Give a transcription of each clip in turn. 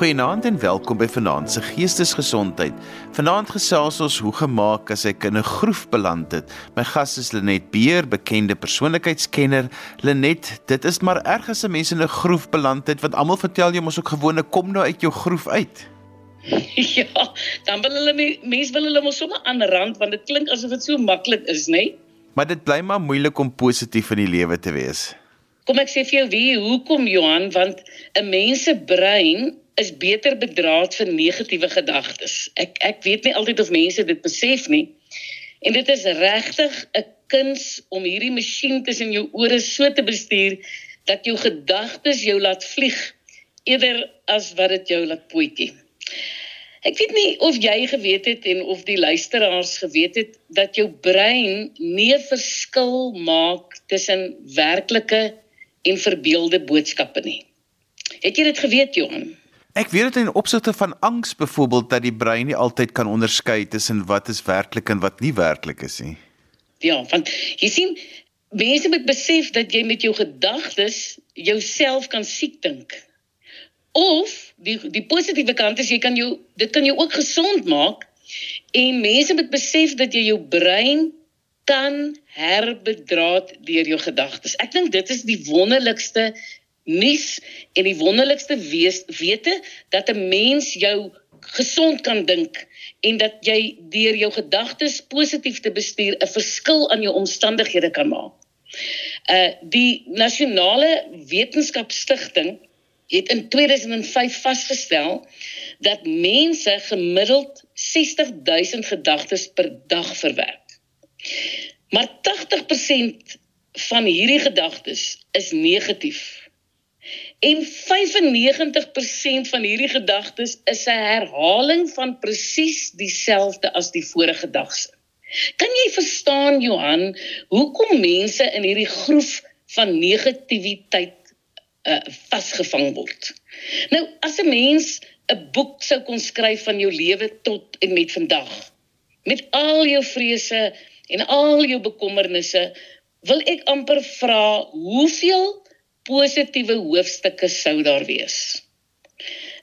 Goeienaand en welkom by Vanaand se Geestesgesondheid. Vanaand gesels ons hoe gemaak as ek in 'n groef beland het. My gas is Lenet Beer, bekende persoonlikheidskenner. Lenet, dit is maar erg as 'n mens in 'n groef beland het want almal vertel jy mos ook gewone kom nou uit jou groef uit. Ja, dan wil hulle mense wil hulle mos sommer aan rand want dit klink asof dit so maklik is, nê? Nee? Maar dit bly maar moeilik om positief in die lewe te wees. Kom ek sê vir jou wie, hoekom Johan, want 'n mens se brein is beter bedraad vir negatiewe gedagtes. Ek ek weet nie altyd of mense dit besef nie. En dit is regtig 'n kuns om hierdie masjien tussen jou ore so te bestuur dat jou gedagtes jou laat vlieg eerder as wat dit jou laat poetjie. Ek weet nie of jy geweet het en of die luisteraars geweet het dat jou brein nie 'n verskil maak tussen werklike en verbeelde boodskappe nie. Het jy dit geweet, Johan? Ek weet dit in opsigte van angs byvoorbeeld dat die brein nie altyd kan onderskei tussen wat is werklik en wat nie werklik is nie. Ja, want jy sien mense moet besef dat jy met jou gedagtes jouself kan siek dink. Of die die positiewe kant is jy kan jou dit kan jou ook gesond maak en mense moet besef dat jy jou brein kan herbedraad deur jou gedagtes. Ek dink dit is die wonderlikste nuus en die wonderlikste wees, wete dat 'n mens jou gesond kan dink en dat jy deur jou gedagtes positief te bestuur 'n verskil aan jou omstandighede kan maak. Uh die nasionale wetenskapstigting het in 2005 vasgestel dat mense gemiddeld 60000 gedagtes per dag verwerk. Maar 80% van hierdie gedagtes is negatief. En 95% van hierdie gedagtes is 'n herhaling van presies dieselfde as die vorige dag se. Kan jy verstaan Johan, hoekom mense in hierdie groef van negativiteit uh vasgevang word? Nou, as 'n mens 'n boek sou kon skryf van jou lewe tot en met vandag, met al jou vrese en al jou bekommernisse, wil ek amper vra, hoeveel positiewe hoofstukke sou daar wees.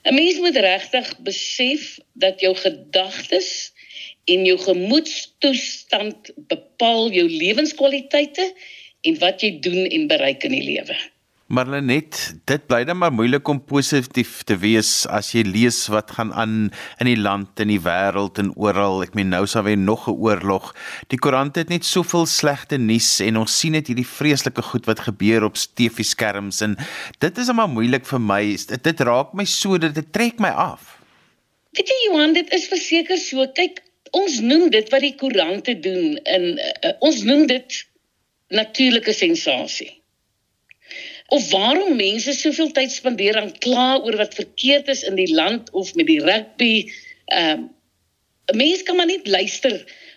'n Mens moet regtig besef dat jou gedagtes en jou gemoedstoestand bepaal jou lewenskwaliteite en wat jy doen en bereik in die lewe. Marlenet, dit bly dan maar moeilik om positief te wees as jy lees wat gaan aan in die land en die wêreld en oral. Ek meen nou sal weer nog 'n oorlog. Die koerant het net soveel slegte nuus en ons sien net hierdie vreeslike goed wat gebeur op TV-skerms en dit is maar moeilik vir my. Dit, dit raak my so dat dit trek my af. Weet jy Johan, dit is verseker so. Kyk, ons noem dit wat die koerante doen in uh, ons noem dit natuurlike sensasie of waarom mense soveel tyd spandeer aan kla oor wat verkeerd is in die land of met die rugby. Ehm uh, 'n mens kan maar net luister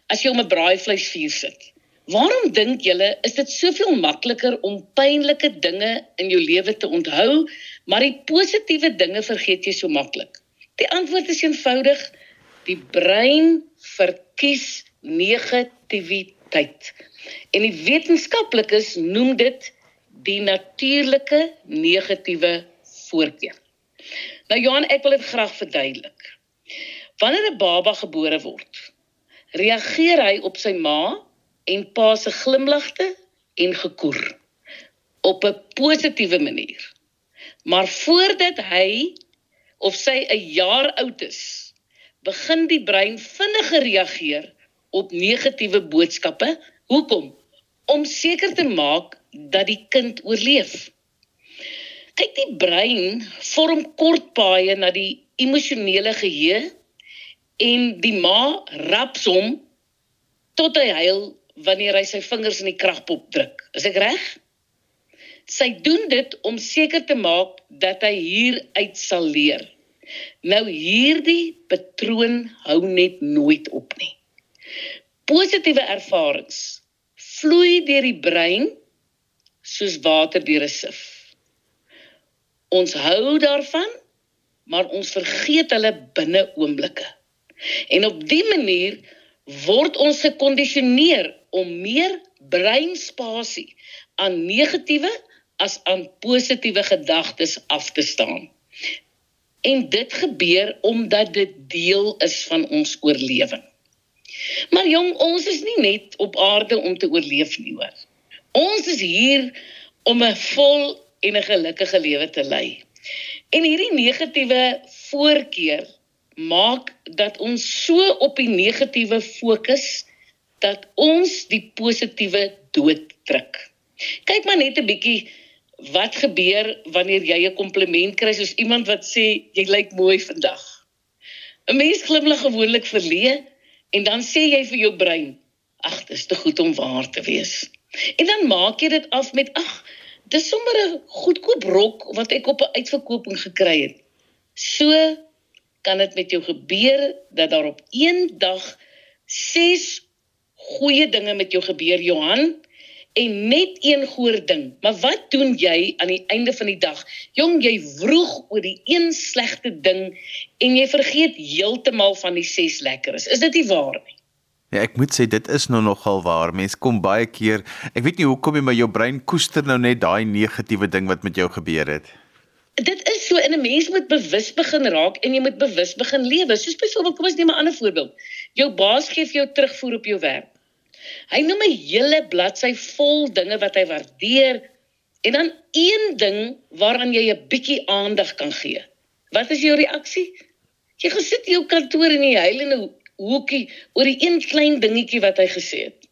as jy om 'n braaivleisvuur sit. Waarom dink julle is dit soveel makliker om pynlike dinge in jou lewe te onthou, maar die positiewe dinge vergeet jy so maklik? Die antwoord is eenvoudig: die brein verkies negativiteit. En die wetenskaplikes noem dit die natuurlike negatiewe voorkeur. Nou Johan, ek wil dit graag verduidelik. Wanneer 'n baba gebore word, reageer hy op sy ma en pa se glimlagte en gekoer op 'n positiewe manier. Maar voordat hy of sy 'n jaar oud is, begin die brein vinniger reageer op negatiewe boodskappe. Hoekom? Om seker te maak dat die kind oorleef. Kyk, die brein vorm kortpaaie na die emosionele geheue en die ma raps hom tot hy huil wanneer hy sy vingers in die kragpop druk. Is ek reg? Sy doen dit om seker te maak dat hy hier uit sal leer. Nou hierdie patroon hou net nooit op nie. Positiewe ervarings vloei deur die brein soos water deur 'n sif. Ons hou daarvan, maar ons vergeet hulle binne oomblikke. En op dië manier word ons gekondisioneer om meer breinspasie aan negatiewe as aan positiewe gedagtes af te staan. En dit gebeur omdat dit deel is van ons oorlewing. Maar jong, ons is nie net op aarde om te oorleef nie, hoor. Ons is hier om 'n vol en 'n gelukkige lewe te lei. En hierdie negatiewe voorkeur maak dat ons so op die negatiewe fokus dat ons die positiewe dooddruk. Kyk maar net 'n bietjie wat gebeur wanneer jy 'n kompliment kry soos iemand wat sê jy lyk mooi vandag. 'n Mens glimlag gewoonlik verleë en dan sê jy vir jou brein, ag, dis te goed om waar te wees. En dan maak jy dit af met ag, dis sommer 'n goedkoop rok wat ek op 'n uitverkoping gekry het. So kan dit met jou gebeur dat daar op een dag ses goeie dinge met jou gebeur, Johan en net een goeie ding. Maar wat doen jy aan die einde van die dag? Jong, jy vroeg oor die een slegte ding en jy vergeet heeltemal van die ses lekkeres. Is dit nie waar nie? Ja, ek moet sê dit is nou nogal waar. Mense kom baie keer, ek weet nie hoekom nie, maar jou brein koester nou net daai negatiewe ding wat met jou gebeur het. Dit is so in 'n mens moet bewus begin raak en jy moet bewus begin lewe. Soos byvoorbeeld, kom ons neem 'n ander voorbeeld. Jou baas gee vir jou terugvoer op jou werk. Hy noem 'n hele bladsy vol dinge wat hy waardeer en dan een ding waaraan jy 'n bietjie aandag kan gee. Wat is jou reaksie? Jy gesit in jou kantoor in die heilende hoekie oor die een klein dingetjie wat hy gesê het.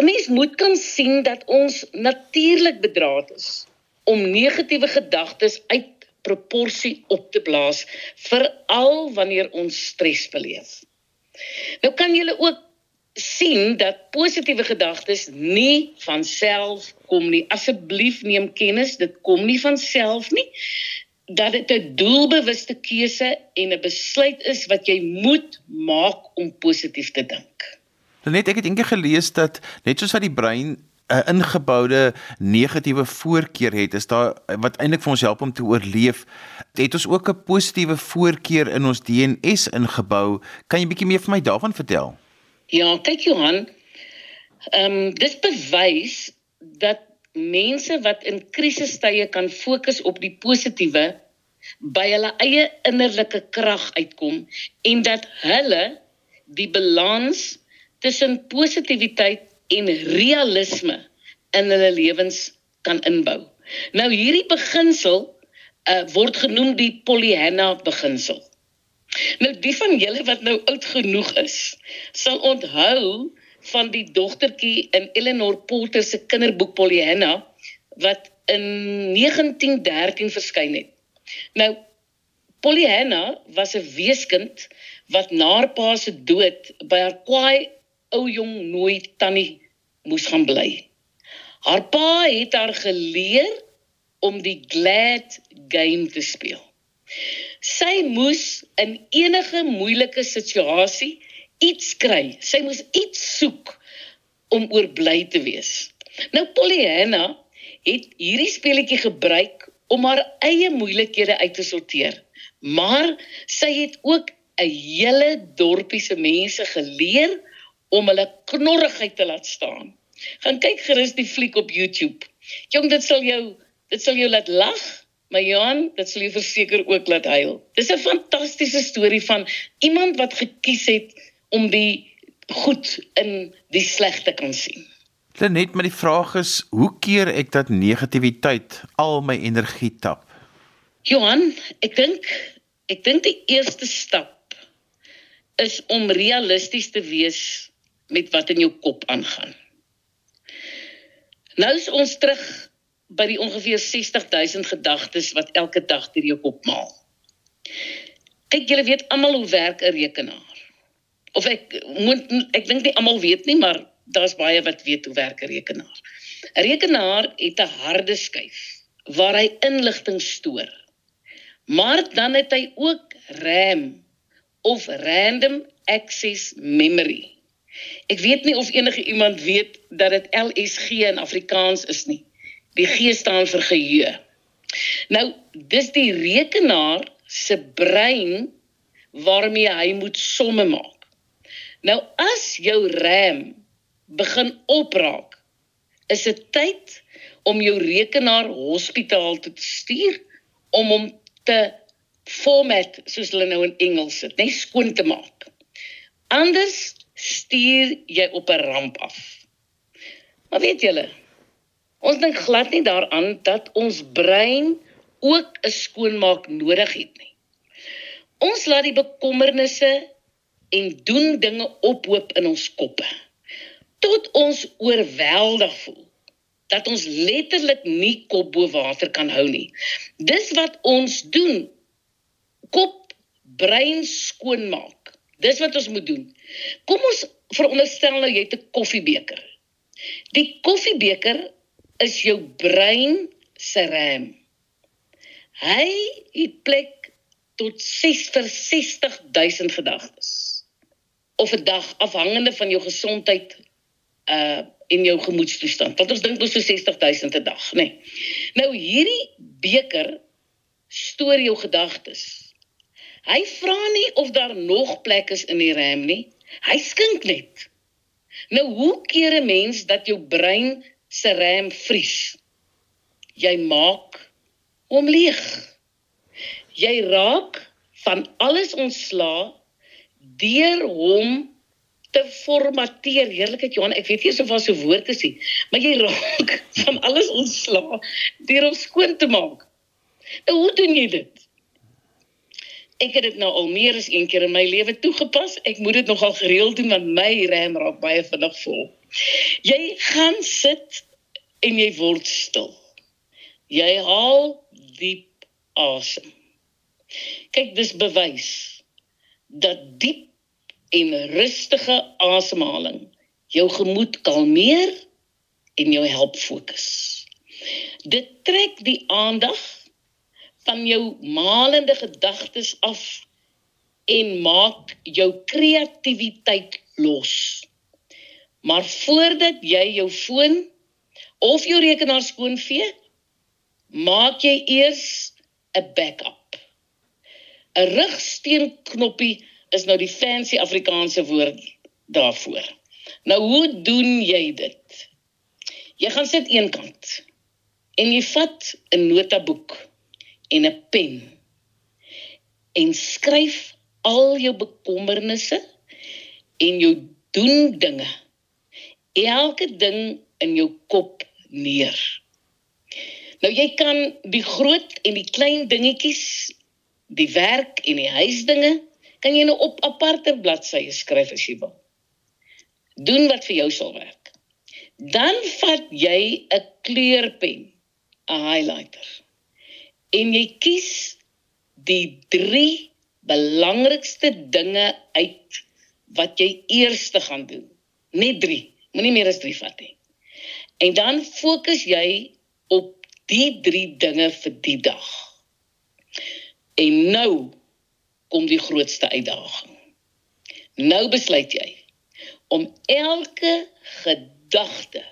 'n Mens moet kan sien dat ons natuurlik bedraad is om negatiewe gedagtes uit proporsie op te blaas veral wanneer ons stres beleef. Nou kan jy ook sien dat positiewe gedagtes nie van self kom nie. Asseblief neem kennis, dit kom nie van self nie. Dat dit 'n doelbewuste keuse en 'n besluit is wat jy moet maak om positief te dink. Net ek het eendag gelees dat net soos wat die brein 'n ingeboude negatiewe voorkeur het, is daar wat eintlik vir ons help om te oorleef, het ons ook 'n positiewe voorkeur in ons DNS ingebou. Kan jy bietjie meer vir my daarvan vertel? Ja, kyk Johan, ehm um, dis bewys dat mense wat in krisistye kan fokus op die positiewe by hulle eie innerlike krag uitkom en dat hulle die balans tussen positiwiteit en realisme in hulle lewens kan inbou. Nou hierdie beginsel uh, word genoem die Pollyanna beginsel. Nou die van julle wat nou oud genoeg is, sal onthou van die dogtertjie in Eleanor Porter se kinderboek Pollyanna wat in 1913 verskyn het. Nou Pollyanna was 'n weeskind wat na haar pa se dood by haar kwaai ou jong nooit tannie moes gaan bly. Haar pa het haar geleer om die glad game te speel. Sy moes in enige moeilike situasie iets kry. Sy moes iets soek om oorbly te wees. Nou Pollyanna het hierdie speletjie gebruik om haar eie moeilikhede uit te sorteer. Maar sy het ook 'n hele dorpie se mense geleer om hulle knorrigheid te laat staan. Gaan kyk gerus die fliek op YouTube. Jong, dit sal jou dit sal jou laat lag Maar Johan, dit sal jou verseker ook laat huil. Dis 'n fantastiese storie van iemand wat gekies het om die goed in die sleg te kan sien. Net maar die vraag is, hoe keer ek dat negativiteit al my energie tap? Johan, ek dink ek dink die eerste stap is om realisties te wees met wat in jou kop aangaan. Nou is ons terug by die ongeveer 60000 gedagtes wat elke dag deur jou kop maal. Kyk, julle weet almal hoe werk 'n rekenaar. Of ek moet ek dink nie almal weet nie, maar daar's baie wat weet hoe werk 'n rekenaar. 'n Rekenaar het 'n harde skyf waar hy inligting stoor. Maar dan het hy ook RAM of random access memory. Ek weet nie of enige iemand weet dat dit LSG in Afrikaans is nie. Die G staan vir geheue. Nou, dis die rekenaar se brein waarmee hy moet somme maak. Nou as jou RAM begin opraak, is dit tyd om jou rekenaar hospitaal toe te stuur om hom te format soos hulle nou in Engels sit, net skoon te maak. Anders stuur jy op 'n ramp af. Maar weet julle, ons dink glad nie daaraan dat ons brein ook 'n skoonmaak nodig het nie. Ons laat die bekommernisse en doen dinge ophoop in ons koppe tot ons oorweldig voel dat ons letterlik nie kop bo water kan hou nie. Dis wat ons doen. Kop brein skoonmaak. Dis wat ons moet doen. Kom ons veronderstel nou jy het 'n koffiebeker. Die koffiebeker is jou brein se rem. Hy het plek tot 6 vir 60000 gedagtes. Of 'n dag afhangende van jou gesondheid uh en jou gemoedstoestand. Want ons dink ons so 60000 'n dag, nê. Nee. Nou hierdie beker stoor jou gedagtes. Hy vra nie of daar nog plek is in die RAM nie. Hy skink net. Nou hoe keer 'n mens dat jou brein se RAM vries? Jy maak hom leeg. Jy raak van alles ontslaa deur hom te formateer. Heerlikheid Johan, ek weet nie of daar so 'n woord is nie, maar jy raak van alles ontslaa deur om skoon te maak. Nou hoe doen jy dit? Ek het dit nou al meer as een keer in my lewe toegepas. Ek moet dit nogal gereeld doen want my RAM raak baie vinnig vol. Jy gaan sit en jy word stil. Jy haal diep asem. Kyk, dis bewys dat diep en rustige asemhaling jou gemoed kalmeer en jou help fokus. Dit trek die aandag van jou malende gedagtes af en maak jou kreatiwiteit los. Maar voordat jy jou foon of jou rekenaar skoonvee, maak jy eers 'n backup. 'n Rugsteenknoppie is nou die fancy Afrikaanse woord daarvoor. Nou hoe doen jy dit? Jy gaan sit eenkant en jy vat 'n notaboek en 'n pen en skryf al jou bekommernisse en jou doen dinge elke ding in jou kop neer. Nou jy kan die groot en die klein dingetjies, die werk en die huisdinge kan jy nou op aparte bladsye skryf as jy wil. Doen wat vir jou sal werk. Dan vat jy 'n kleurpen, 'n highlighter. En jy kies die 3 belangrikste dinge uit wat jy eers gaan doen. Net 3, moenie meer as 3 vat nie. En dan fokus jy op die 3 dinge vir die dag. En nou kom die grootste uitdaging. Nou besluit jy om elke gedagte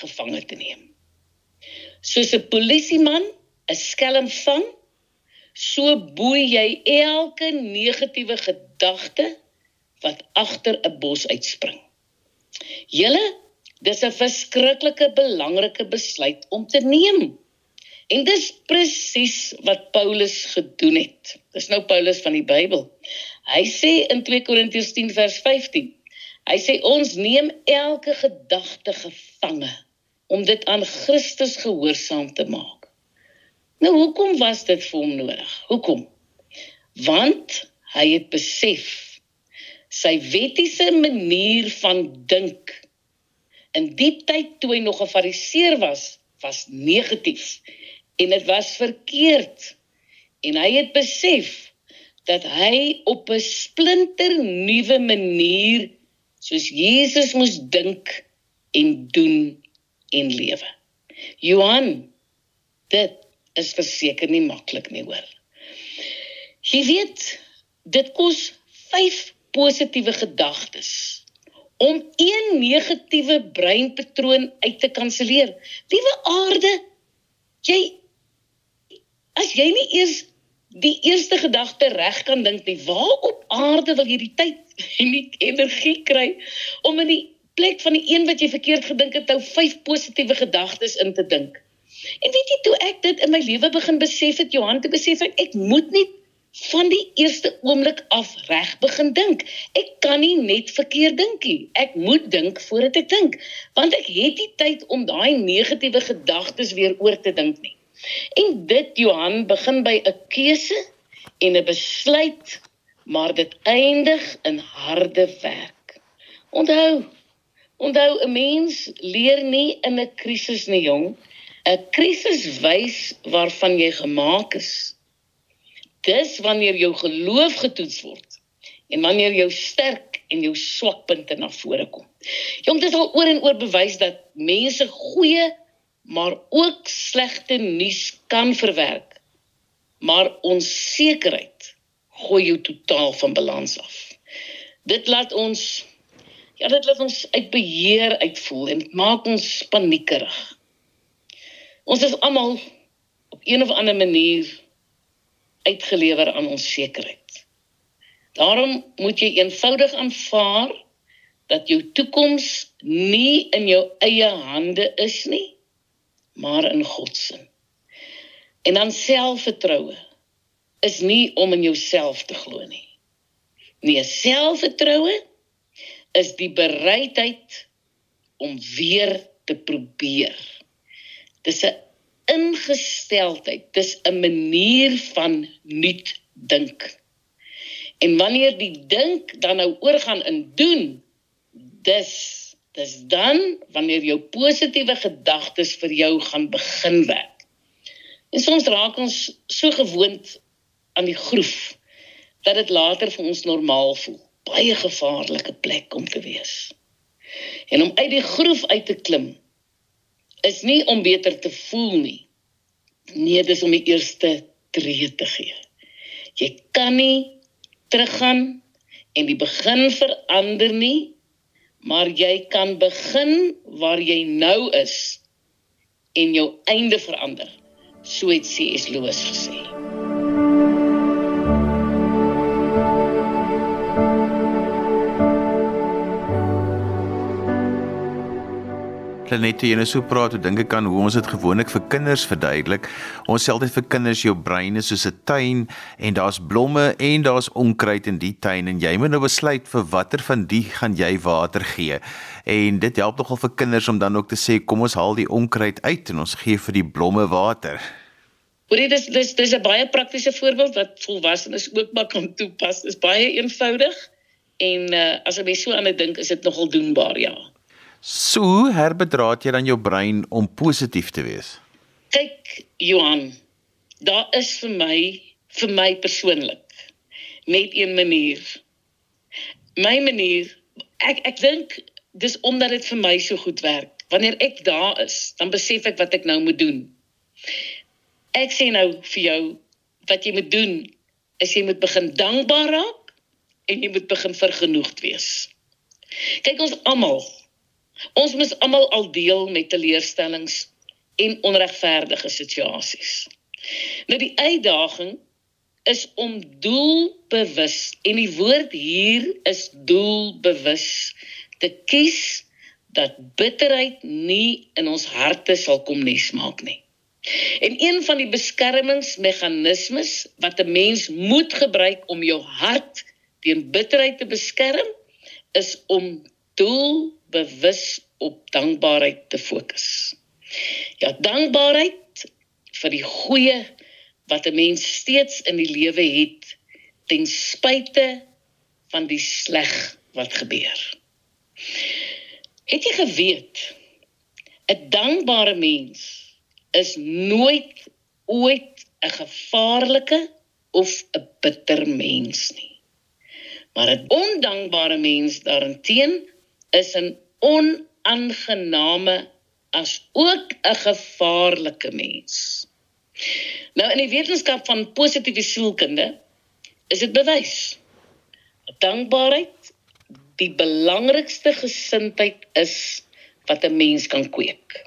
gevange te neem. Soos 'n polisieman 'n skelm vang, so boei jy elke negatiewe gedagte wat agter 'n bos uitspring. Julle, dis 'n verskriklike belangrike besluit om te neem. En dis presies wat Paulus gedoen het. Dis nou Paulus van die Bybel. Hy sê in 2 Korintiërs 10 vers 15. Hy sê ons neem elke gedagte gevange om dit aan Christus gehoorsaam te maak. Nou hoekom was dit vir hom nodig? Hoekom? Want hy het besef sy wettiese manier van dink in die tyd toe hy nog 'n fariseer was, was negatief en dit was verkeerd. En hy het besef dat hy op 'n splinter nuwe manier soos Jesus moes dink en doen en lewe. Johan, dit is verseker nie maklik nie, hoor. Jy weet, dit kos 5 positiewe gedagtes om een negatiewe breinpatroon uit te kanselleer. Liewe aarde, jy as jy nie eers die eerste gedagte reg kan dink nie, waar op aarde wil jy die tyd en die energie kry om in die plek van die een wat jy verkeerd gedink het, nou vyf positiewe gedagtes in te dink? En weet jy toe ek dit in my lewe begin besef het, Johan, te besef ek ek moet nie van die eerste oomblik af reg begin dink. Ek kan nie net verkeerd dink nie. Ek moet dink voordat ek dink, want ek het nie tyd om daai negatiewe gedagtes weer oor te dink nie. En dit Johan begin by 'n keuse en 'n besluit, maar dit eindig in harde werk. Onthou, onthou 'n mens leer nie in 'n krisis nie, jong. 'n Krisis wys waarvan jy gemaak is dis wanneer jou geloof getoets word en wanneer jou sterk en jou swakpunte na vore kom. Jong, dit is al oor en oor bewys dat mense goeie maar ook slegte nuus kan verwerk. Maar onsekerheid gooi jou totaal van balans af. Dit laat ons ja, dit laat ons uit beheer uitvoel en maak ons paniekerig. Ons is almal op een of ander manier uitgelewer aan onsekerheid. Daarom moet jy eenvoudig aanvaar dat jou toekoms nie in jou eie hande is nie, maar in God se. En dan selfvertroue is nie om in jouself te glo nie. Nee, selfvertroue is die bereidheid om weer te probeer. Dis 'n ingesteldheid. Dis 'n manier van nuut dink. En wanneer die dink dan nou oorgaan in doen, dis dis dan wanneer jou positiewe gedagtes vir jou gaan begin werk. En soms raak ons so gewoond aan die groef dat dit later vir ons normaal voel. Baie gevaarlike plek om te wees. En om uit die groef uit te klim is nie om beter te voel nie. Nee, dis om die eerste tree te gee. Jy kan nie teruggaan en die begin verander nie, maar jy kan begin waar jy nou is en jou einde verander. So het C.S. Lewis gesê. Planette, jy nou so praat, hoe dink ek aan hoe ons dit gewoonlik vir kinders verduidelik. Ons sê altyd vir kinders jou brein is soos 'n tuin en daar's blomme en daar's onkruid in die tuin en jy moet nou besluit vir watter van die gaan jy water gee. En dit help nogal vir kinders om dan ook te sê kom ons haal die onkruid uit en ons gee vir die blomme water. Hoorie dis dis dis 'n baie praktiese voorbeeld wat volwassenes ook maar kan toepas. Dit is baie eenvoudig en uh, as jy so aan dit dink, is dit nogal doenbaar, ja. So hoe herbedraad jy dan jou brein om positief te wees? Kyk, Johan, daar is vir my, vir my persoonlik net een manier. My manier, ek ek dink dis omdat dit vir my so goed werk. Wanneer ek daar is, dan besef ek wat ek nou moet doen. Ek sê nou vir jou wat jy moet doen is jy moet begin dankbaar raak en jy moet begin vergenoegd wees. Kyk ons almal Ons moet almal al deel met teleurstellings en onregverdige situasies. Nou die uitdaging is om doelbewus en die woord hier is doelbewus te kies dat bitterheid nie in ons harte sal kom nes maak nie. En een van die beskermingsmeganismes wat 'n mens moet gebruik om jou hart teen bitterheid te beskerm is om doelbewus op dankbaarheid te fokus. Ja, dankbaarheid vir die goeie wat 'n mens steeds in die lewe het ten spyte van die sleg wat gebeur. Het jy geweet 'n dankbare mens is nooit ooit 'n gevaarlike of 'n bitter mens nie. Maar 'n ondankbare mens daarenteen is 'n onaangename as ook 'n gevaarlike mens. Nou in die wetenskap van positiewe sielkunde is dit bewys. Dankbaarheid die belangrikste gesindheid is wat 'n mens kan kweek.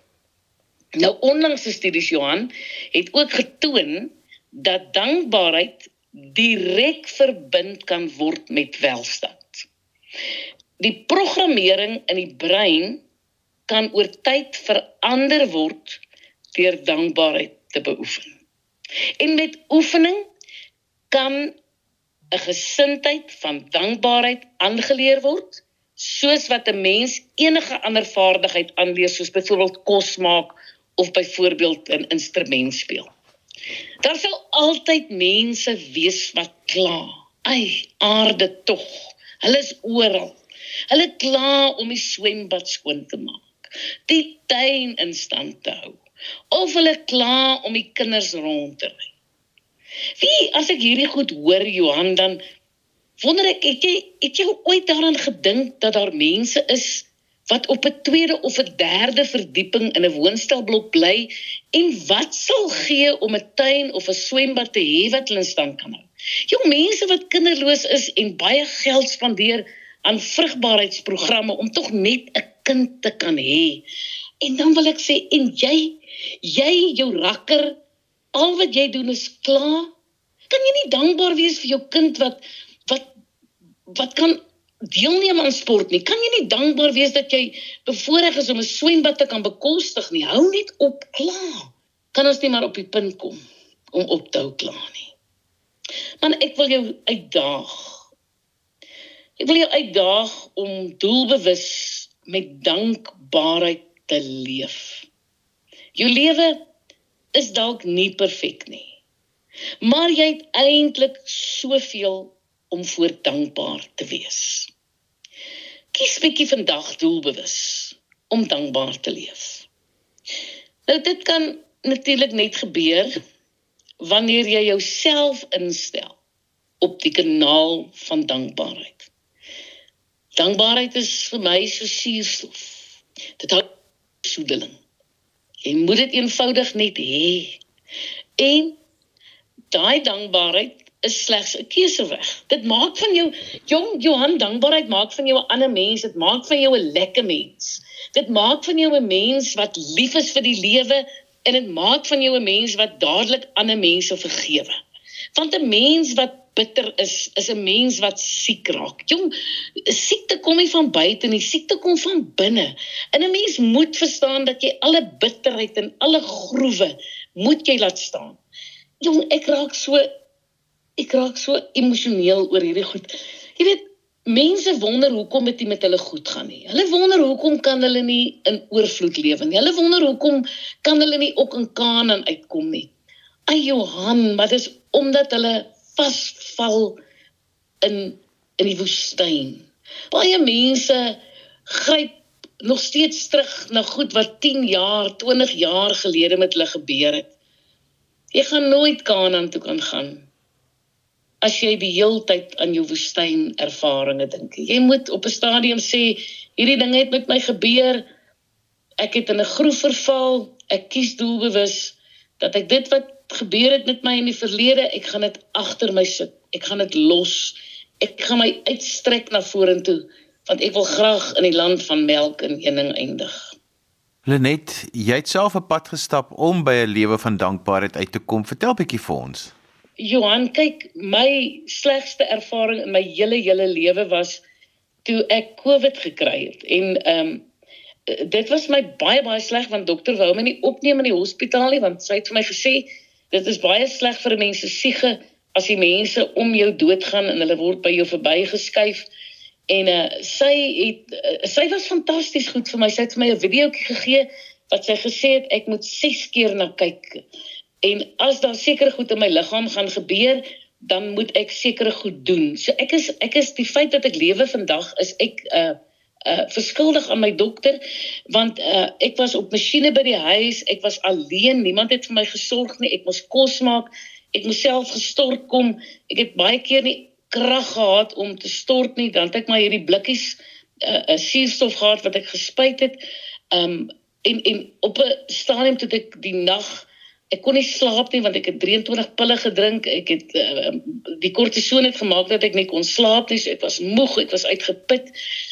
Nou onlangse studies Johan het ook getoon dat dankbaarheid direk verbind kan word met welstand die programmering in die brein kan oor tyd verander word deur dankbaarheid te beoefen. En met oefening kan 'n gesindheid van dankbaarheid aangeleer word, soos wat 'n mens enige ander vaardigheid aanleer soos byvoorbeeld kos maak of byvoorbeeld 'n instrument speel. Daar sal altyd mense wees wat kla. Ai, aarde tog. Hulle is oral. Hulle kla om die swembad skoon te maak, die tuin in stand te hou, of hulle kla om die kinders rond te ry. Wie as ek hierdie goed hoor Johan dan wonder ek het jy het jy ooit daaraan gedink dat daar mense is wat op 'n tweede of 'n derde verdieping in 'n woonstelblok bly en wat sal gee om 'n tuin of 'n swembad te hê wat hulle in stand kan hou. Jong mense wat kinderloos is en baie geld spandeer aan vrugbaarheidsprogramme om tog net 'n kind te kan hê. En dan wil ek sê en jy jy jou rakker al wat jy doen is klaar. Kan jy nie dankbaar wees vir jou kind wat wat wat kan deelneem aan sport nie. Kan jy nie dankbaar wees dat jy bevoorreg is om 'n swembad te kan bekostig nie? Hou net op klaar. Kan ons nie maar op die punt kom om op te hou klaar nie. Man, ek wil jou uitdaag. Ek wil jou uitdaag om doelbewus met dankbaarheid te leef. Jou lewe is dalk nie perfek nie. Maar jy het eintlik soveel om voor dankbaar te wees. Kies bietjie vandag doelbewus om dankbaar te leef. Nou dit kan natuurlik net gebeur wanneer jy jouself instel op die kanaal van dankbaarheid. Dankbaarheid is vir my so suurstof. Dit hou soedeling. Jy moet dit eenvoudig net hê. En daai dankbaarheid is slegs 'n keuseweg. Dit maak van jou jong Johan dankbaarheid maak van jou 'n ander mens, dit maak van jou 'n lekker mens. Dit maak van jou 'n mens wat lief is vir die lewe en dit maak van jou 'n mens wat dadelik ander mense vergewe. Want 'n mens wat bitter is, is 'n mens wat siek raak. Jong, siekte kom nie van buite nie, siekte kom van binne. En 'n mens moet verstaan dat jy alle bitterheid en alle groewe moet jy laat staan. Jong, ek raak so ek raak so emosioneel oor hierdie goed. Jy weet, mense wonder hoekom dit met hulle goed gaan nie. Hulle wonder hoekom kan hulle nie in oorvloed lewe nie. Hulle wonder hoekom kan hulle nie ook in Kanaan uitkom nie. Ai Johan, maar dis omdat hulle vasval in in die woestyn. Baie mense gryp nog steeds terug na goed wat 10 jaar, 20 jaar gelede met hulle gebeur het. Jy gaan nooit Kanaan toe kan gaan as jy die heeltyd aan jou woestyn ervarings dink. Jy moet op 'n stadium sê hierdie ding het met my gebeur. Ek het in 'n groef verval. Ek kies doelbewus dat ek dit wat gebeur het met my in die verlede, ek gaan dit agter my sit. Ek gaan dit los. Ek gaan my uitstrek na vorentoe want ek wil graag in die land van melk en honing eindig. Lenet, jy het self 'n pad gestap om by 'n lewe van dankbaarheid uit te kom. Vertel bietjie vir ons. Johan, kyk, my slegste ervaring in my hele hele lewe was toe ek COVID gekry het. En ehm um, dit was my baie baie sleg want dokter wou my nie opneem in die hospitaal nie want sy het vir my gesê dit is baie sleg vir 'n mens se siege as die mense om jou doodgaan en hulle word by jou verbygeskuif. En uh, sy het uh, sy was fantasties goed vir my. Sy het vir my 'n videoetjie gegee wat sy gesê het ek moet 6 keer na kyk En as daar sekere goed in my liggaam gaan gebeur, dan moet ek sekere goed doen. So ek is ek is die feit dat ek lewe vandag is ek uh uh verskuldig aan my dokter want uh ek was op masjiene by die huis, ek was alleen, niemand het vir my gesorg nie. Ek moes kos maak, ek moes self gestort kom. Ek het baie keer nie krag gehad om te stort nie, dan het ek maar hierdie blikkies uh, uh suurstof gehad wat ek gespuit het. Um en en op 'n stadium toe ek die nag ek kon nie slaap nie want ek het 23 pille gedrink. Ek het uh, die kortison het gemaak dat ek nie kon slaap nie. So ek was moeg, ek was uitgeput.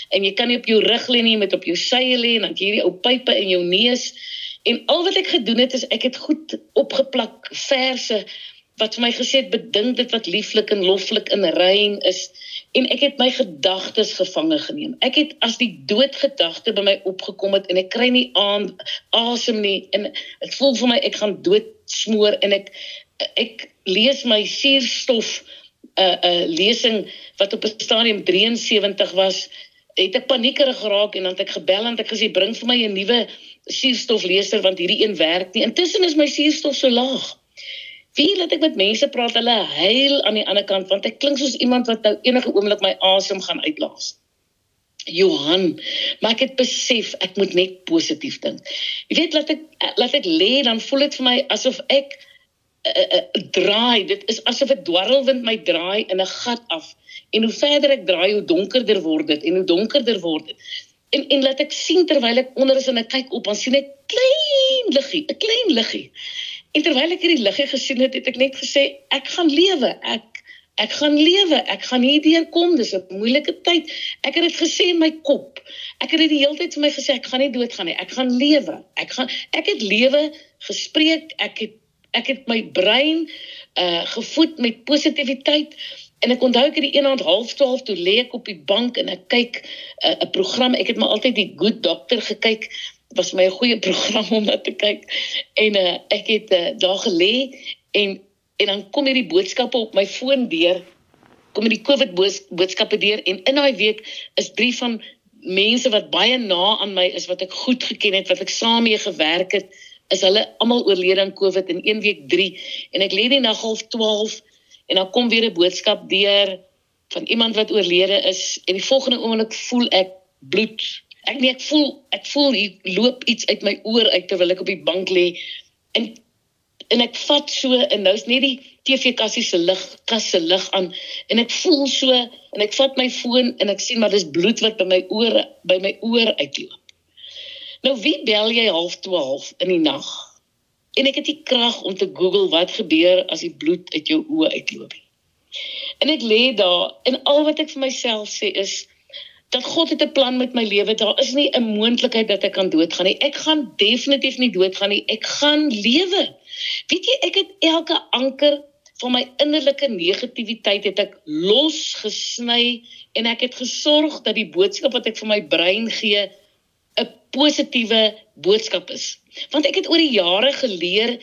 En jy kan nie op jou rug lê nie, jy moet op jou sye lê en dan hierdie ou pype in jou neus. En al wat ek gedoen het is ek het goed opgeplak verse wat vir my gesê het bedink dit wat lieflik en loflik in rein is en ek het my gedagtes gevange geneem. Ek het as die doodgedagte by my opgekom het en ek kry nie aan asem nie en ek voel vir my ek gaan dood smoor en ek ek lees my suurstof 'n 'n lesing wat op 'n stadium 73 was, het ek paniekerig geraak en dan het ek gebel en ek gesê bring vir my 'n nuwe suurstofleser want hierdie een werk nie. Intussen is my suurstof so laag. Wie laat ek met mense praat, hulle huil aan die ander kant want ek klink soos iemand wat nou enige oomblik my asem gaan uitlaas. Johan, maar ek het besef ek moet net positief dink. Jy weet laat ek laat ek lê dan voel dit vir my asof ek uh, uh, draai. Dit is asof 'n dwarrelwind my draai in 'n gat af. En hoe verder ek draai, hoe donkerder word dit en hoe donkerder word dit. En en laat ek sien terwyl ek onder is en ek kyk op, dan sien ek klein liggie, 'n klein liggie. En terwyl ek hierdie liggie gesien het, het ek net gesê ek gaan lewe. Ek ek gaan lewe. Ek gaan hierdeur kom. Dis 'n moeilike tyd. Ek het dit gesê in my kop. Ek het dit die hele tyd vir my gesê ek gaan nie doodgaan nie. Ek gaan lewe. Ek gaan ek het lewe gespreek. Ek het ek het my brein uh gevoed met positiwiteit en ek onthou ek het die een aand half 12 toe lê ek op die bank en ek kyk 'n uh, program. Ek het maar altyd die Good Doctor gekyk. Was my 'n goeie program om na te kyk. En uh, ek het uh, daar gelê en en dan kom hierdie boodskappe op my foon deur. Kom hierdie COVID boodskappe deur en in daai week is drie van mense wat baie na aan my is wat ek goed geken het wat ek saam mee gewerk het is hulle almal oorlede aan COVID in 1 week 3 en ek lê die nag half 12 en dan kom weer 'n boodskap deur van iemand wat oorlede is en die volgende oomblik voel ek bloed. Ek nee ek voel ek voel hier loop iets uit my oor uit terwyl ek op die bank lê en en ek vat so en nou's net die TV kassie se lig kas se lig aan en ek voel so en ek vat my foon en ek sien maar dis bloed wat by my ore by my oor uitloop. Nou wie bel jy half 12 in die nag? En ek het die krag om te Google wat gebeur as die bloed uit jou oë uitloop. En ek lê daar en al wat ek vir myself sê is dat God het 'n plan met my lewe. Daar is nie 'n moontlikheid dat ek kan doodgaan nie. Ek gaan definitief nie doodgaan nie. Ek gaan lewe. Weet jy, ek het elke anker van my innerlike negativiteit het ek losgesny en ek het gesorg dat die boodskap wat ek vir my brein gee 'n positiewe boodskap is. Want ek het oor die jare geleer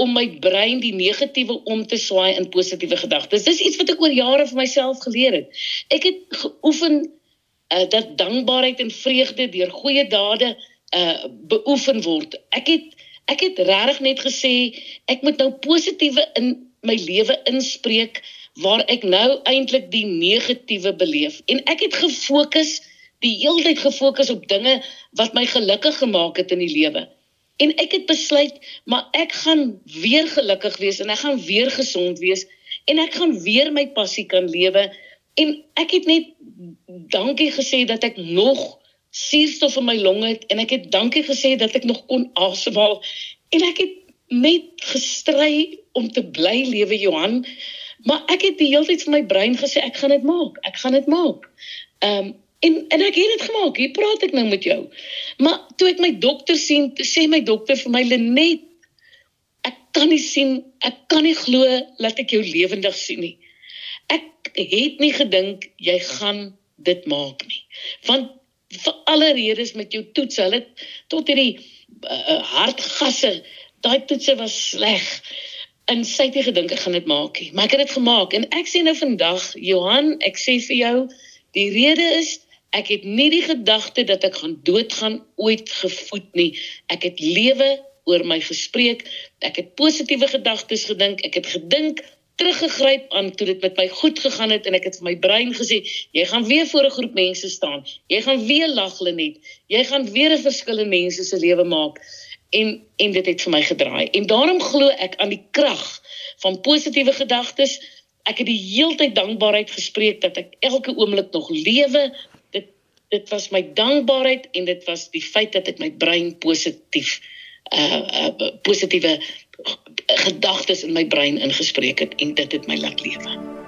om my brein die negatiewe om te swaai in positiewe gedagtes. Dis iets wat ek oor jare vir myself geleer het. Ek het geoefen uh, dat dankbaarheid en vreugde deur goeie dade uh beoefen word. Ek het ek het regtig net gesê ek moet nou positiewe in my lewe inspreek waar ek nou eintlik die negatiewe beleef en ek het gefokus die hele tyd gefokus op dinge wat my gelukkig gemaak het in die lewe. En ek het besluit, maar ek gaan weer gelukkig wees en ek gaan weer gesond wees en ek gaan weer my passie kan lewe. En ek het net dankie gesê dat ek nog suurstof in my longe het en ek het dankie gesê dat ek nog kon asemhaal. En ek het net gestry om te bly lewe Johan. Maar ek het die hele tyd vir my brein gesê ek gaan dit maak ek gaan dit maak. Ehm um, En en ek het dit gemaak. Hier praat ek nou met jou. Maar toe ek my dokter sien, sê my dokter vir my Lenet, ek kan nie sien, ek kan nie glo dat ek jou lewendig sien nie. Ek het nie gedink jy gaan dit maak nie. Want vir alle redes met jou toets, hulle tot hierdie uh, hartgasse, daai toetse was sleg. En sy het gedink ek gaan dit maak nie, maar ek het dit gemaak en ek sê nou vandag, Johan, ek sê vir jou, die rede is Ek het nie die gedagte dat ek gaan doodgaan ooit gevoed nie. Ek het lewe oor my gespreek. Ek het positiewe gedagtes gedink. Ek het gedink teruggegryp aan toe dit met my goed gegaan het en ek het vir my brein gesê, jy gaan weer voor 'n groep mense staan. Jy gaan weer lag Lenet. Jy gaan weer 'n verskil in mense se lewe maak. En en dit het vir my gedraai. En daarom glo ek aan die krag van positiewe gedagtes. Ek het die heeltyd dankbaarheid gespreek dat ek elke oomblik nog lewe, dit was my dankbaarheid en dit was die feit dat ek my brein positief uh, uh positiewe gedagtes in my brein ingespreek het en dit het my laat lewe.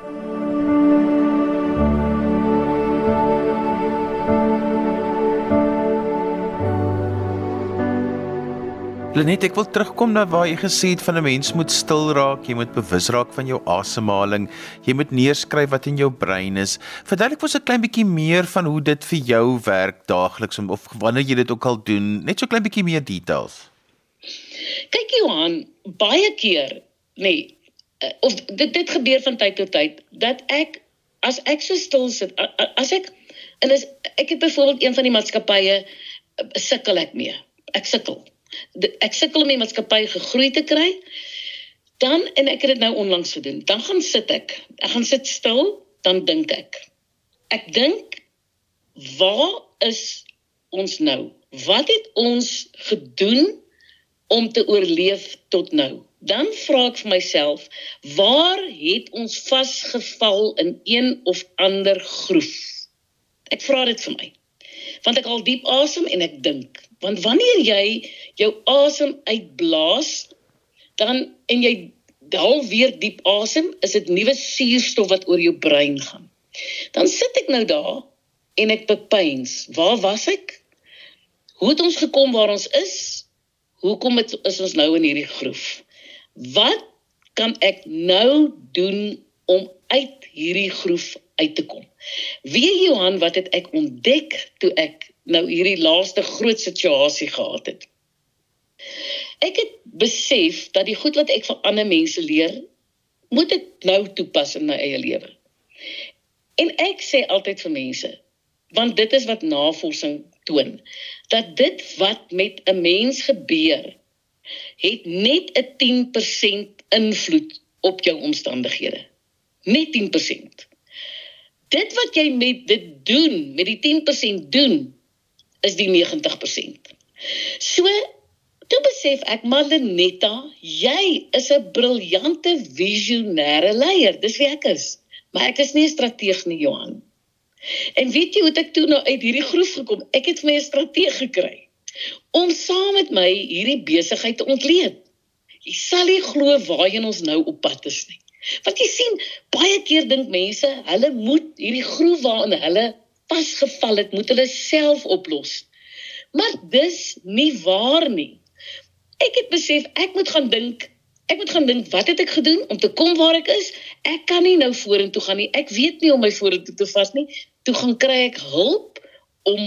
Lenet, ek wil terugkom na waar jy gesê het van 'n mens moet stil raak, jy moet bewus raak van jou asemhaling, jy moet neerskryf wat in jou brein is. Verduidelik ons 'n klein bietjie meer van hoe dit vir jou werk daagliks of wanneer jy dit ook al doen, net so klein bietjie meer details. Kyk Johan, baie keer, nee, of dit dit gebeur van tyd tot tyd dat ek as ek so stil sit as ek en is ek het byvoorbeeld een van die maatskappye uh, sukkel ek mee. Ek sukkel. Ek sukkel om die maatskappy gegroei te kry. Dan en ek het dit nou onlangs gedoen. Dan gaan sit ek. Ek gaan sit stil, dan dink ek. Ek dink waar is ons nou? Wat het ons gedoen om te oorleef tot nou? Dan vra ek vir myself, waar het ons vasgeval in een of ander groef? Ek vra dit vir my. Want ek al diep asem en ek dink, want wanneer jy jou asem uitblaas, dan en jy haal weer diep asem, is dit nuwe suurstof wat oor jou brein gaan. Dan sit ek nou daar en ek bepeins, waar was ek? Hoe het ons gekom waar ons is? Hoekom het, is ons nou in hierdie groef? Wat kan ek nou doen om uit hierdie groef uit te kom? Wie Johan, wat het ek ontdek toe ek nou hierdie laaste groot situasie gehad het? Ek het besef dat die goed wat ek van ander mense leer, moet ek nou toepas in my eie lewe. En ek sê altyd vir mense, want dit is wat navorsing toon dat dit wat met 'n mens gebeur het net 'n 10% invloed op jou omstandighede net 10% dit wat jy met dit doen met die 10% doen is die 90% so toe besef ek Malenetta jy is 'n briljante visionêre leier dis wie ek is maar ek is nie 'n strateeg nie Johan En weet jy hoe ek toe nou uit hierdie groef gekom? Ek het vir my 'n strategie gekry om saam met my hierdie besigheid te ontleed. Jy sal nie glo waarheen ons nou op pad is nie. Want jy sien, baie keer dink mense, hulle moet hierdie groef waarin hulle vasgevall het, moet hulle self oplos. Maar dis nie waar nie. Ek het besef ek moet gaan dink Ek moet gaan dink wat het ek gedoen om te kom waar ek is? Ek kan nie nou vorentoe gaan nie. Ek weet nie om my vorentoe te vas nie toe gaan kry ek hulp om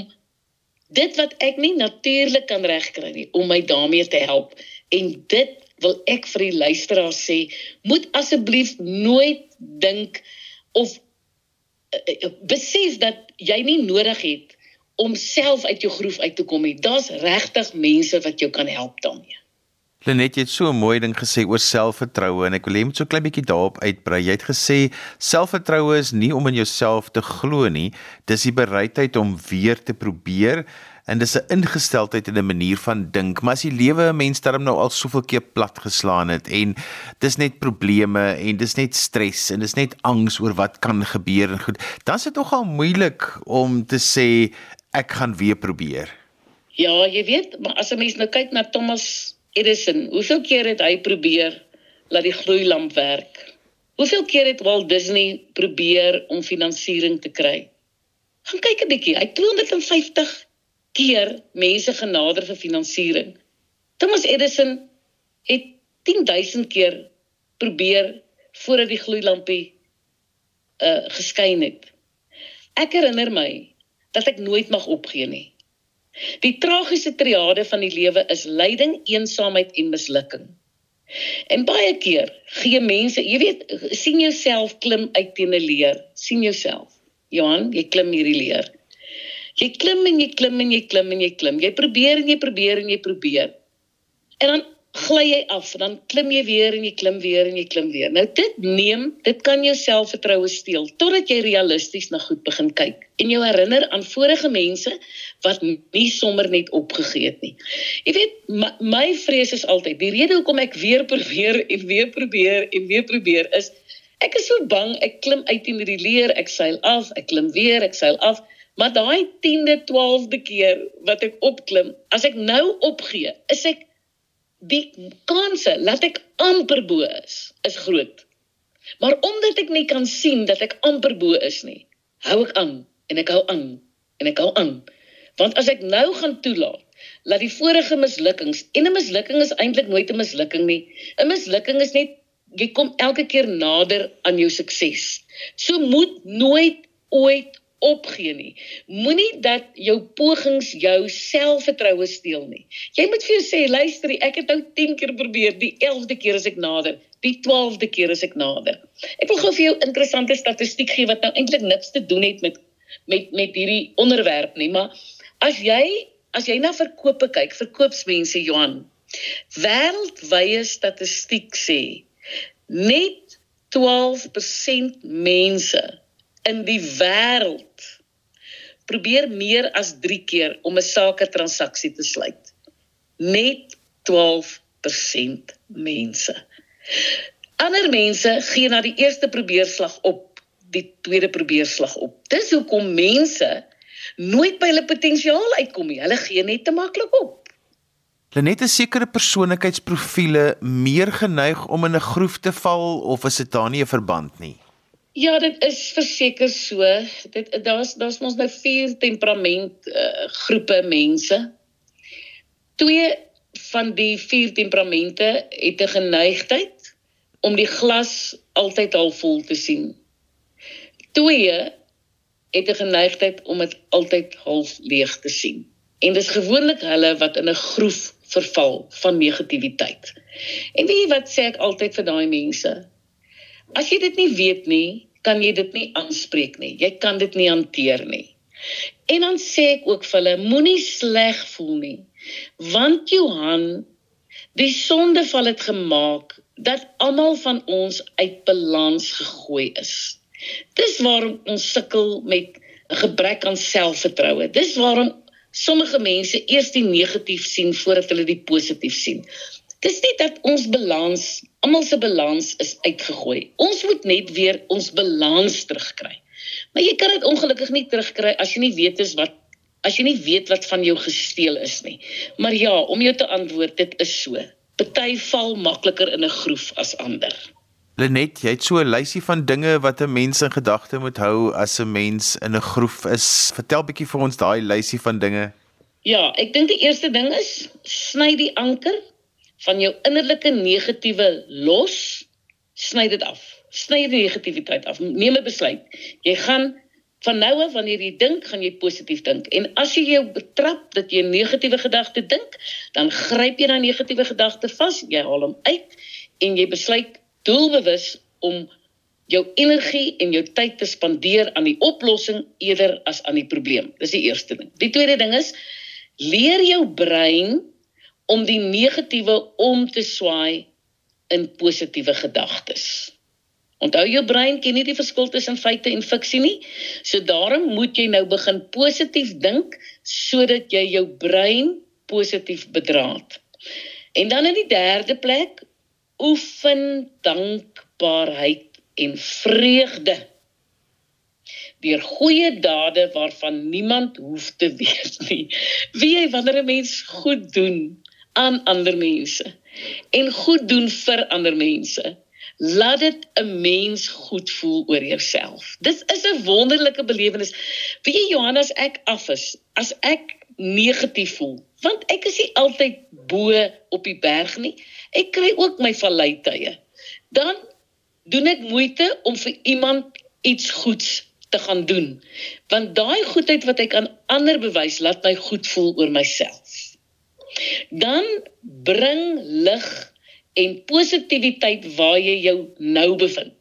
dit wat ek nie natuurlik kan regkry nie om my daarmee te help en dit wil ek vir die luisteraars sê moet asseblief nooit dink of uh, besef dat jy nie nodig het om self uit jou groef uit te kom nie. Daar's regtig mense wat jou kan help daarmee. Lenet, jy het so 'n mooi ding gesê oor selfvertroue en ek wil hê jy moet so klein bietjie daarop uitbrei. Jy het gesê selfvertroue is nie om in jouself te glo nie, dis die bereidheid om weer te probeer en dis 'n ingesteldheid en 'n manier van dink. Maar as die lewe 'n mens darm nou al soveel keer plat geslaan het en dis net probleme en dis net stres en dis net angs oor wat kan gebeur en goed, dan is dit nogal moeilik om te sê ek gaan weer probeer. Ja, jy weet, maar as 'n mens nou kyk na Thomas Edison, hoeveel keer het hy probeer laat die gloeilamp werk? Hoeveel keer het Walt Disney probeer om finansiering te kry? Gaan kyk 'n bietjie. Hy 250 keer mense genader vir finansiering. Thomas Edison het 10000 keer probeer voordat die gloeilampie uh geskyn het. Ek herinner my dat ek nooit mag opgee nie. Die tragiese triade van die lewe is lyding, eensaamheid en mislukking. En baie keer gee mense, jy weet, sien jouself klim uit teen 'n leer, sien jouself. Johan, jy klim hierdie leer. Jy klim en jy klim en jy klim en jy klim. Jy probeer en jy probeer en jy probeer. En dan gly jy af en dan klim jy weer en jy klim weer en jy klim weer. Nou dit neem, dit kan jou selfvertroue steel totdat jy realisties na goed begin kyk en jou herinner aan vorige mense wat nie sommer net opgegee het nie. Jy weet, my, my vrees is altyd, die rede hoekom ek weer probeer en weer probeer en weer probeer is ek is so bang ek klim uit in die leer, ek seil af, ek klim weer, ek seil af. Maar daai 10de, 12de keer wat ek opklim, as ek nou opgee, is ek die kanse dat ek amper bo is, is groot. Maar omdat ek nie kan sien dat ek amper bo is nie, hou ek aan en ek hou aan en ek hou aan. Want as ek nou gaan toelaat dat die vorige mislukkings en 'n mislukking is eintlik nooit 'n mislukking nie. 'n Mislukking is net jy kom elke keer nader aan jou sukses. So moet nooit ooit opgee nie. Moenie dat jou pogings jou selfvertroue steel nie. Jy moet vir jou sê, luister, ek het nou 10 keer probeer, die 11de keer as ek nader, die 12de keer as ek nader. Ek wil gou vir jou interessante statistiek gee wat nou eintlik niks te doen het met met met hierdie onderwerp nie, maar as jy as jy na verkope kyk, verkoopsmense Johan, wêreldwye statistiek sê net 12% mense in die wêreld probeer meer as 3 keer om 'n sake transaksie te sluit. Net 12% mense. Ander mense gee na die eerste probeerslag op, die tweede probeerslag op. Dis hoekom mense nooit by hulle potensiaal uitkom nie. Hulle gee net te maklik op. Lenet is sekere persoonlikheidsprofiele meer geneig om in 'n groef te val of is dit daar nie 'n verband nie? Ja, dit is verseker so. Dit daar's daar's mos nou vier temperament uh, groepe mense. Twee van die vier temperamente het 'n geneigtheid om die glas altyd half vol te sien. Twee het 'n geneigtheid om dit altyd half leeg te sien. En dis gewoonlik hulle wat in 'n groef verval van negativiteit. En weet jy wat sê ek altyd vir daai mense? As jy dit nie weet nie, kan jy dit nie aanspreek nie. Jy kan dit nie hanteer nie. En dan sê ek ook vir hulle, moenie sleg voel nie. Want Johan, die sondeval het gemaak dat almal van ons uit balans gegooi is. Dis waarom ons sukkel met 'n gebrek aan selfvertroue. Dis waarom sommige mense eers die negatief sien voordat hulle die positief sien. Dis nie dat ons balans, almal se balans is uitgegooi. Ons moet net weer ons balans terugkry. Maar jy kan dit ongelukkig nie terugkry as jy nie weet is wat as jy nie weet wat van jou gesteel is nie. Maar ja, om jou te antwoord, dit is so. Party val makliker in 'n groef as ander. Lenet, jy het so 'n lysie van dinge wat 'n mens in gedagte moet hou as 'n mens in 'n groef is. Vertel bietjie vir ons daai lysie van dinge. Ja, ek dink die eerste ding is sny die anker van jou innerlike negatiewe los. Sny dit af. Sny die negativiteit af. Neem 'n besluit. Jy gaan van nou af wanneer jy dink, gaan jy positief dink. En as jy jou betrap dat jy 'n negatiewe gedagte dink, dan gryp jy daai negatiewe gedagte vas, jy haal hom uit en jy besluit doelbewus om jou energie en jou tyd te spandeer aan die oplossing eerder as aan die probleem. Dis die eerste ding. Die tweede ding is leer jou brein om die negatiewe om te swaai in positiewe gedagtes. Onthou jou brein ken nie die verskil tussen feite en fiksie nie. So daarom moet jy nou begin positief dink sodat jy jou brein positief bedraad. En dan in die derde plek, oefen dankbaarheid en vreugde deur goeie dade waarvan niemand hoef te weet nie. Wie jy wanneer 'n mens goed doen aan ander mense en goed doen vir ander mense, laat dit 'n mens goed voel oor jouself. Dis is 'n wonderlike belewenis. Wie jy Johannes ek af is, as ek negatief voel, want ek is nie altyd bo op die berg nie. Ek kry ook my vallei tye. Dan doen ek moeite om vir iemand iets goeds te gaan doen. Want daai goedheid wat ek aan ander bewys, laat my goed voel oor myself. Dan bring lig en positiwiteit waar jy jou nou bevind.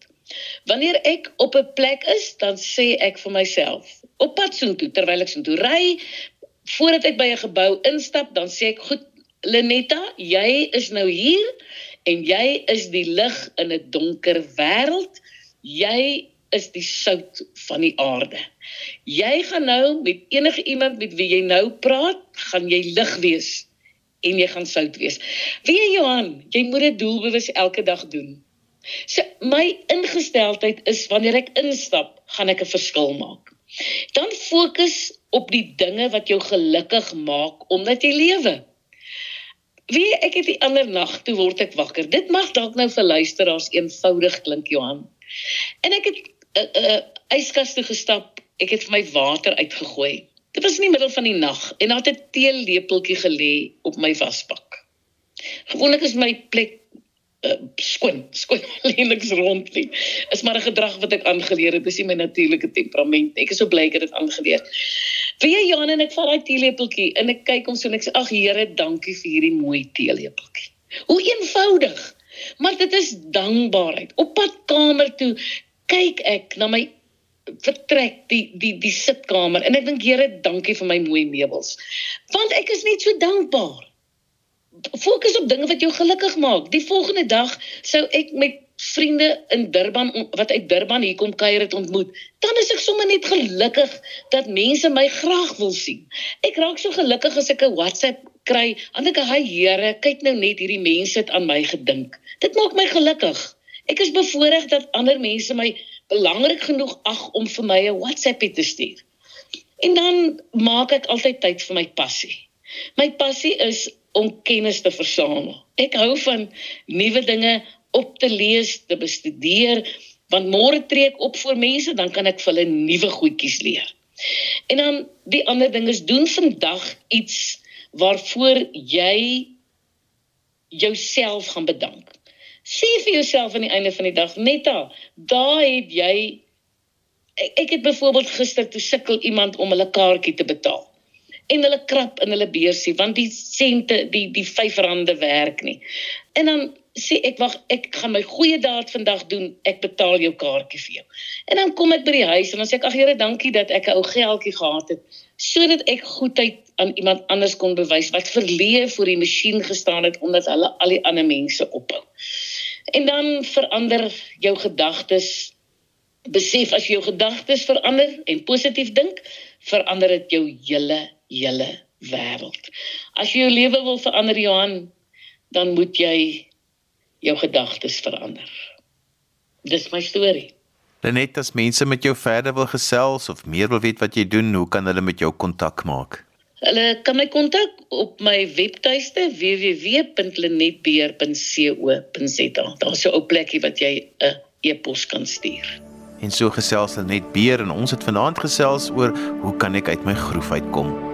Wanneer ek op 'n plek is, dan sê ek vir myself, op pad soontoe terwyl ek soontoe ry, voordat ek by 'n gebou instap, dan sê ek, "Goed, Lenetta, jy is nou hier en jy is die lig in 'n donker wêreld. Jy is die sout van die aarde. Jy gaan nou met enige iemand met wie jy nou praat, gaan jy lig wees en jy gaan sout wees. Wie jy Johan, jy moet dit doelbewus elke dag doen. So my ingesteldheid is wanneer ek instap, gaan ek 'n verskil maak. Dan fokus op die dinge wat jou gelukkig maak omdat jy lewe. Wie ek het die ander nag toe word ek wakker. Dit mag dalk nou vir luisteraars eenvoudig klink, Johan. En ek het 'n uh, eh, uh, eh, yskas toe gestap. Ek het vir my water uitgegooi. Dit was in die middel van die nag en daar het 'n teelepeltjie gelê op my wasbak. Gewoonlik is my plek uh, skoon, skoon alleen niks rond nie. Is maar 'n gedrag wat ek aangeleer het, dis nie my natuurlike temperament. Ek is so bly ek het dit aangeleer. Vir jy Jan en ek vat daai teelepeltjie en ek kyk hom so en ek sê ag Here, dankie vir hierdie mooi teelepeltjie. Hoe eenvoudig. Maar dit is dankbaarheid. Op pad kamer toe kyk ek na my vertrek die die die sitkamer en ek dink Here, dankie vir my mooi meubels. Want ek is net so dankbaar. Fokus op dinge wat jou gelukkig maak. Die volgende dag sou ek met vriende in Durban wat uit Durban hier kom kuier het ontmoet, dan is ek sommer net gelukkig dat mense my graag wil sien. Ek raak so gelukkig as ek 'n WhatsApp kry, dink ek, "Haai Here, kyk nou net hierdie mense het aan my gedink." Dit maak my gelukkig. Ek is bevoorreg dat ander mense my belangrik genoeg ag om vir my 'n WhatsAppie te stuur. En dan maak ek altyd tyd vir my passie. My passie is om kennis te versamel. Ek hou van nuwe dinge op te lees, te bestudeer, want môre tree ek op voor mense, dan kan ek vir hulle nuwe goedjies leer. En dan die ander ding is doen vandag iets waarvoor jy jouself gaan bedank. Sê vir jouself aan die einde van die dag, Netta, daar het jy ek, ek het byvoorbeeld gister toe sukkel iemand om hulle kaartjie te betaal. En hulle krap in hulle beursie want die sente, die die R5 werk nie. En dan sê ek wag, ek gaan my goeie daad vandag doen. Ek betaal jou kaartjie vir jou. En dan kom ek by die huis en dan sê ek ag Here, dankie dat ek 'n ou geldjie gehad het sodat ek goedheid aan iemand anders kon bewys wat verleë voor die masjien gestaan het omdat hulle al die ander mense ophou. En dan verander jou gedagtes. Besef as jy jou gedagtes verander en positief dink, verander dit jou hele hele wêreld. As jy jou lewe wil verander, Johan, dan moet jy jou gedagtes verander. Dis my storie. Lenet, as mense met jou verder wil gesels of meer wil weet wat jy doen, hoe kan hulle met jou kontak maak? Hulle kan my kontak op my webtuiste www.lenetbeer.co.za. Daar's so 'n ou plekkie wat jy 'n e-pos kan stuur. En so gesels Lenet Beer en ons het vanaand gesels oor hoe kan ek uit my groef uitkom?